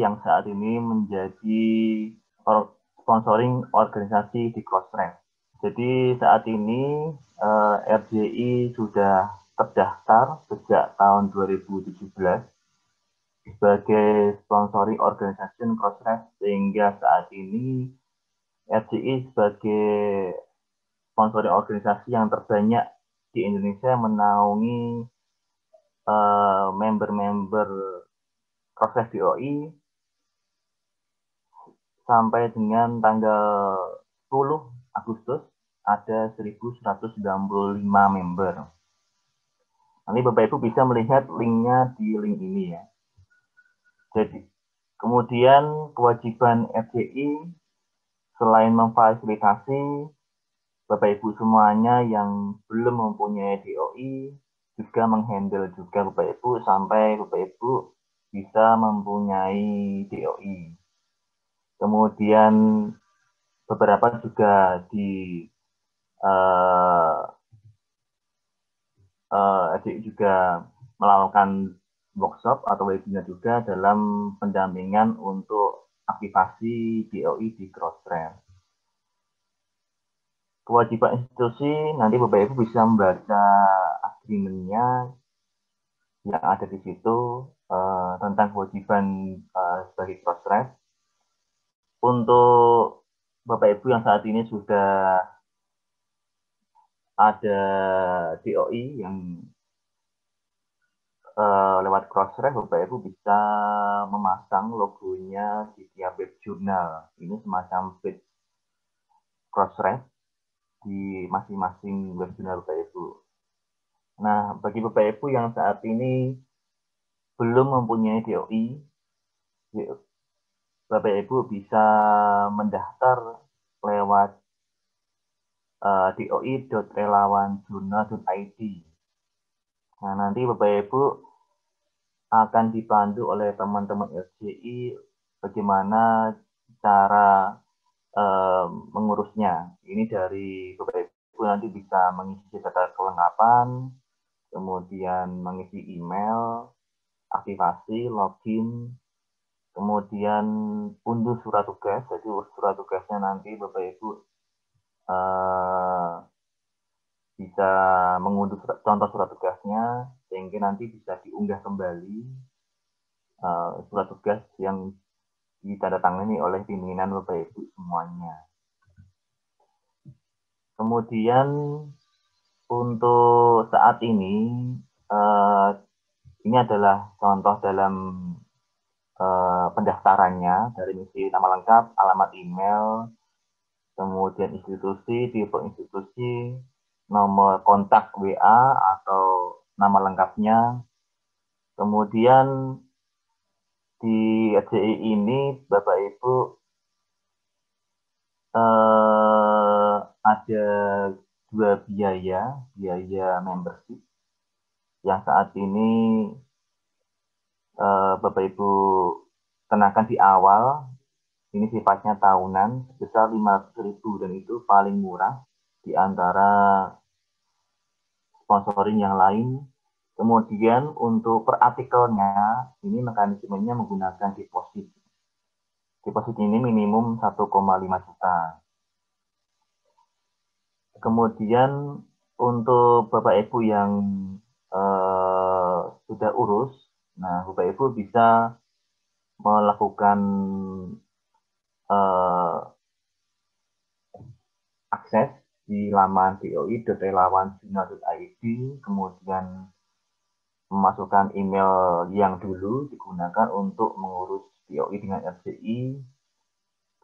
Yang saat ini menjadi sponsoring organisasi di Crossref. Jadi saat ini uh, eh, RJI sudah terdaftar sejak tahun 2017 sebagai sponsoring organisasi Crossref sehingga saat ini RJI sebagai sponsoring organisasi yang terbanyak di Indonesia menaungi eh, member-member uh, proses DOI sampai dengan tanggal 10 Agustus ada 1195 member. Nanti Bapak Ibu bisa melihat linknya di link ini ya. Jadi, kemudian kewajiban FDI selain memfasilitasi Bapak Ibu semuanya yang belum mempunyai DOI juga menghandle juga Bapak Ibu sampai Bapak Ibu bisa mempunyai DOI. Kemudian beberapa juga di uh, uh, juga melakukan workshop atau webinar juga dalam pendampingan untuk aktivasi DOI di Crossrail. Kewajiban institusi nanti Bapak Ibu bisa membaca agreementnya yang ada di situ uh, tentang kewajiban uh, sebagai Crossrail. Untuk Bapak Ibu yang saat ini sudah ada DOI yang uh, lewat Crossref, Bapak Ibu bisa memasang logonya di tiap web jurnal. Ini semacam page Crossref di masing-masing web jurnal Bapak Ibu. Nah, bagi Bapak Ibu yang saat ini belum mempunyai DOI, Bapak Ibu bisa mendaftar lewat uh, eh, doi.relawanjurnal.id. Nah, nanti Bapak Ibu akan dibantu oleh teman-teman LJI bagaimana cara uh, mengurusnya. Ini dari Bapak Ibu nanti bisa mengisi data kelengkapan, kemudian mengisi email, aktivasi, login, kemudian unduh surat tugas jadi surat tugasnya nanti bapak ibu uh, bisa mengunduh surat, contoh surat tugasnya sehingga nanti bisa diunggah kembali uh, surat tugas yang ditandatangani oleh pimpinan bapak ibu semuanya. Kemudian untuk saat ini uh, ini adalah contoh dalam Eh, pendaftarannya dari misi nama lengkap, alamat email, kemudian institusi, tipe institusi, nomor kontak WA atau nama lengkapnya. Kemudian di RJI ini Bapak Ibu eh, ada dua biaya, biaya membership yang saat ini uh, Bapak Ibu kenakan di awal ini sifatnya tahunan sebesar 500.000 dan itu paling murah di antara sponsoring yang lain. Kemudian untuk per artikelnya ini mekanismenya menggunakan deposit. Deposit ini minimum 1,5 juta. Kemudian untuk Bapak Ibu yang uh, sudah urus Nah, Bapak Ibu bisa melakukan uh, akses di laman doi.relawanjurnal.id, kemudian memasukkan email yang dulu digunakan untuk mengurus DOI dengan RCI.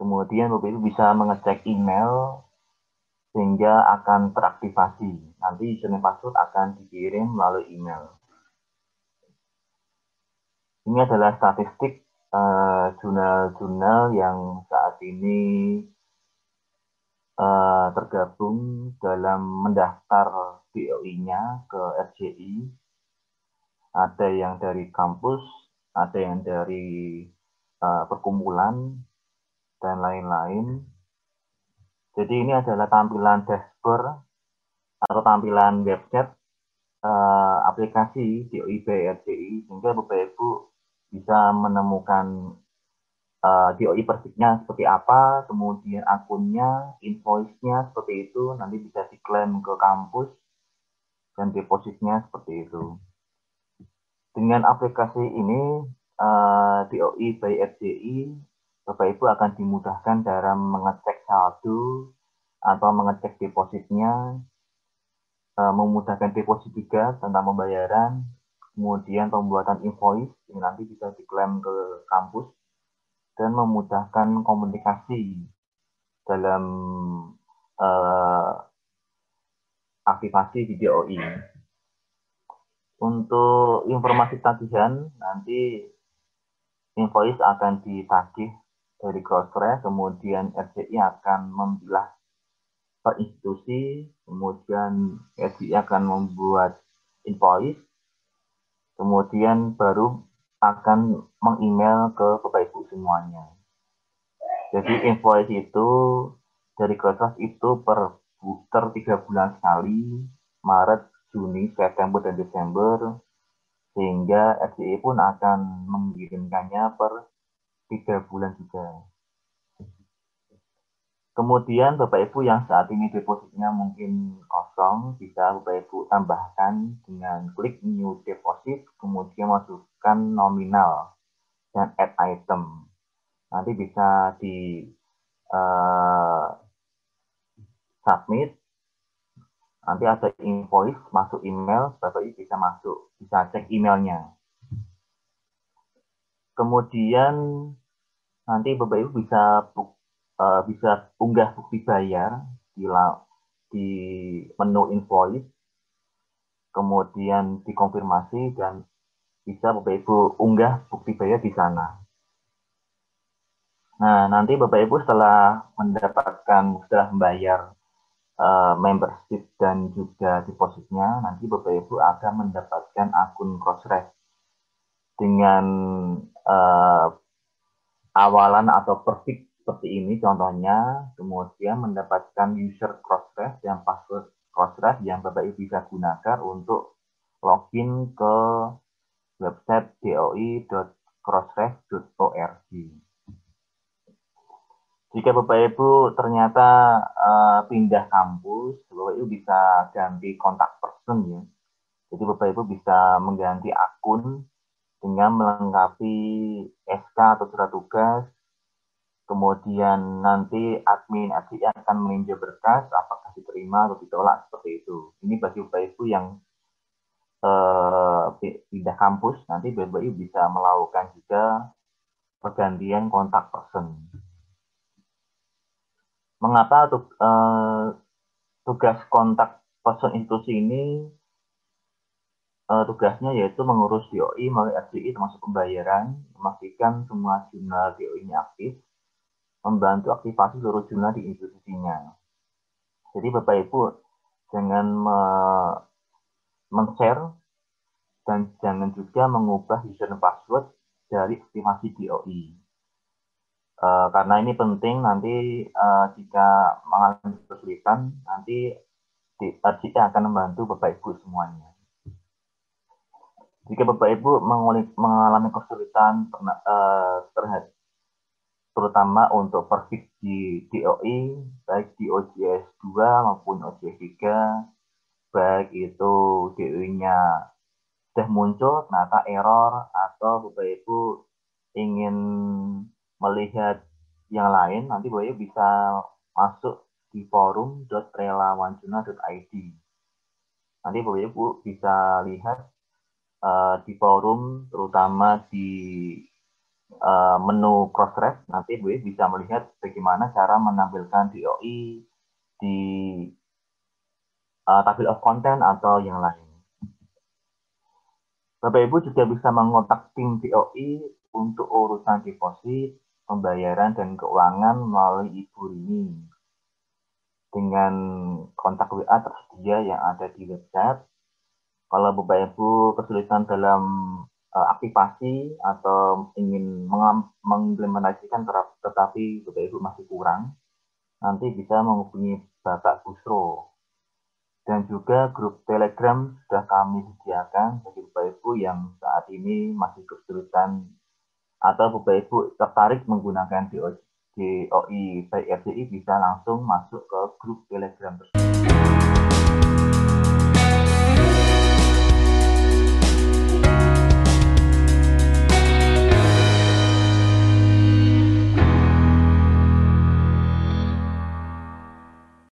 Kemudian Bapak Ibu bisa mengecek email sehingga akan teraktivasi. Nanti username password akan dikirim melalui email. Ini adalah statistik eh, jurnal-jurnal uh, yang saat ini uh, tergabung dalam mendaftar DOI-nya ke RJI. Ada yang dari kampus, ada yang dari uh, perkumpulan, dan lain-lain. Jadi ini adalah tampilan dashboard atau tampilan website uh, aplikasi DOI by RJI sehingga Bapak Ibu bisa menemukan uh, DOI persisnya seperti apa, kemudian akunnya, invoice-nya seperti itu, nanti bisa diklaim ke kampus, dan depositnya seperti itu. Dengan aplikasi ini, uh, DOI by FJI, Bapak Ibu akan dimudahkan dalam mengecek saldo atau mengecek depositnya, uh, memudahkan deposit juga tentang pembayaran, kemudian pembuatan invoice yang nanti bisa diklaim ke kampus, dan memudahkan komunikasi dalam uh, aktivasi DOI. Untuk informasi tagihan, nanti invoice akan ditagih dari Crossref, kemudian RCI akan memilah per institusi, kemudian RCI akan membuat invoice, kemudian baru akan mengemail ke Bapak Ibu semuanya. Jadi invoice itu dari Crossref itu per booster tiga bulan sekali, Maret, Juni, September, dan Desember, sehingga FCI pun akan mengirimkannya per tiga bulan juga. Kemudian Bapak Ibu yang saat ini depositnya mungkin kosong, bisa Bapak Ibu tambahkan dengan klik new deposit, kemudian masukkan nominal dan add item. Nanti bisa di uh, submit, nanti ada invoice masuk email, Bapak Ibu bisa masuk, bisa cek emailnya. Kemudian nanti Bapak Ibu bisa uh, bisa unggah bukti bayar di, di menu invoice, kemudian dikonfirmasi dan bisa Bapak Ibu unggah bukti bayar di sana. Nah, nanti Bapak Ibu setelah mendapatkan, setelah membayar uh, membership dan juga depositnya, nanti Bapak Ibu akan mendapatkan akun Crossref dengan uh, awalan atau perfect seperti ini contohnya, kemudian mendapatkan user crossref dan password crossref yang Bapak Ibu bisa gunakan untuk login ke website doi.crossref.org. Jika Bapak Ibu ternyata uh, pindah kampus, Bapak Ibu bisa ganti kontak person ya. Jadi Bapak Ibu bisa mengganti akun dengan melengkapi SK atau surat tugas kemudian nanti admin RCI akan meninjau berkas apakah diterima atau ditolak seperti itu. Ini bagi Bapak Ibu yang uh, pindah kampus, nanti Bapak Ibu bisa melakukan juga pergantian kontak person. Mengapa uh, tugas kontak person institusi ini uh, tugasnya yaitu mengurus DOI melalui RCI termasuk pembayaran, memastikan semua jurnal DOI-nya aktif, membantu aktivasi seluruh jurnal di institusinya. Jadi Bapak Ibu jangan men-share dan jangan juga mengubah user dan password dari aktivasi DOI. Uh, karena ini penting nanti uh, jika mengalami kesulitan, nanti RCI akan membantu Bapak Ibu semuanya. Jika Bapak Ibu mengalami kesulitan uh, terhadap terutama untuk perfik di DOI, baik di OJS 2 maupun OJS 3, baik itu DOI-nya sudah muncul ternyata error atau Bapak Ibu ingin melihat yang lain, nanti Bapak Ibu bisa masuk di forum.relawanjuna.id. Nanti Bapak Ibu bisa lihat uh, di forum terutama di uh, menu crossref nanti Bu bisa melihat bagaimana cara menampilkan DOI di uh, tabel of content atau yang lain. Bapak Ibu juga bisa mengontak tim DOI untuk urusan deposit, pembayaran, dan keuangan melalui Ibu Rini dengan kontak WA tersedia yang ada di website. Kalau Bapak Ibu kesulitan dalam aktivasi atau ingin mengimplementasikan tetapi Bapak Ibu masih kurang, nanti bisa menghubungi Bapak Busro. Dan juga grup Telegram sudah kami sediakan bagi Bapak Ibu yang saat ini masih kesulitan atau Bapak Ibu tertarik menggunakan DOI RCI bisa langsung masuk ke grup Telegram tersebut.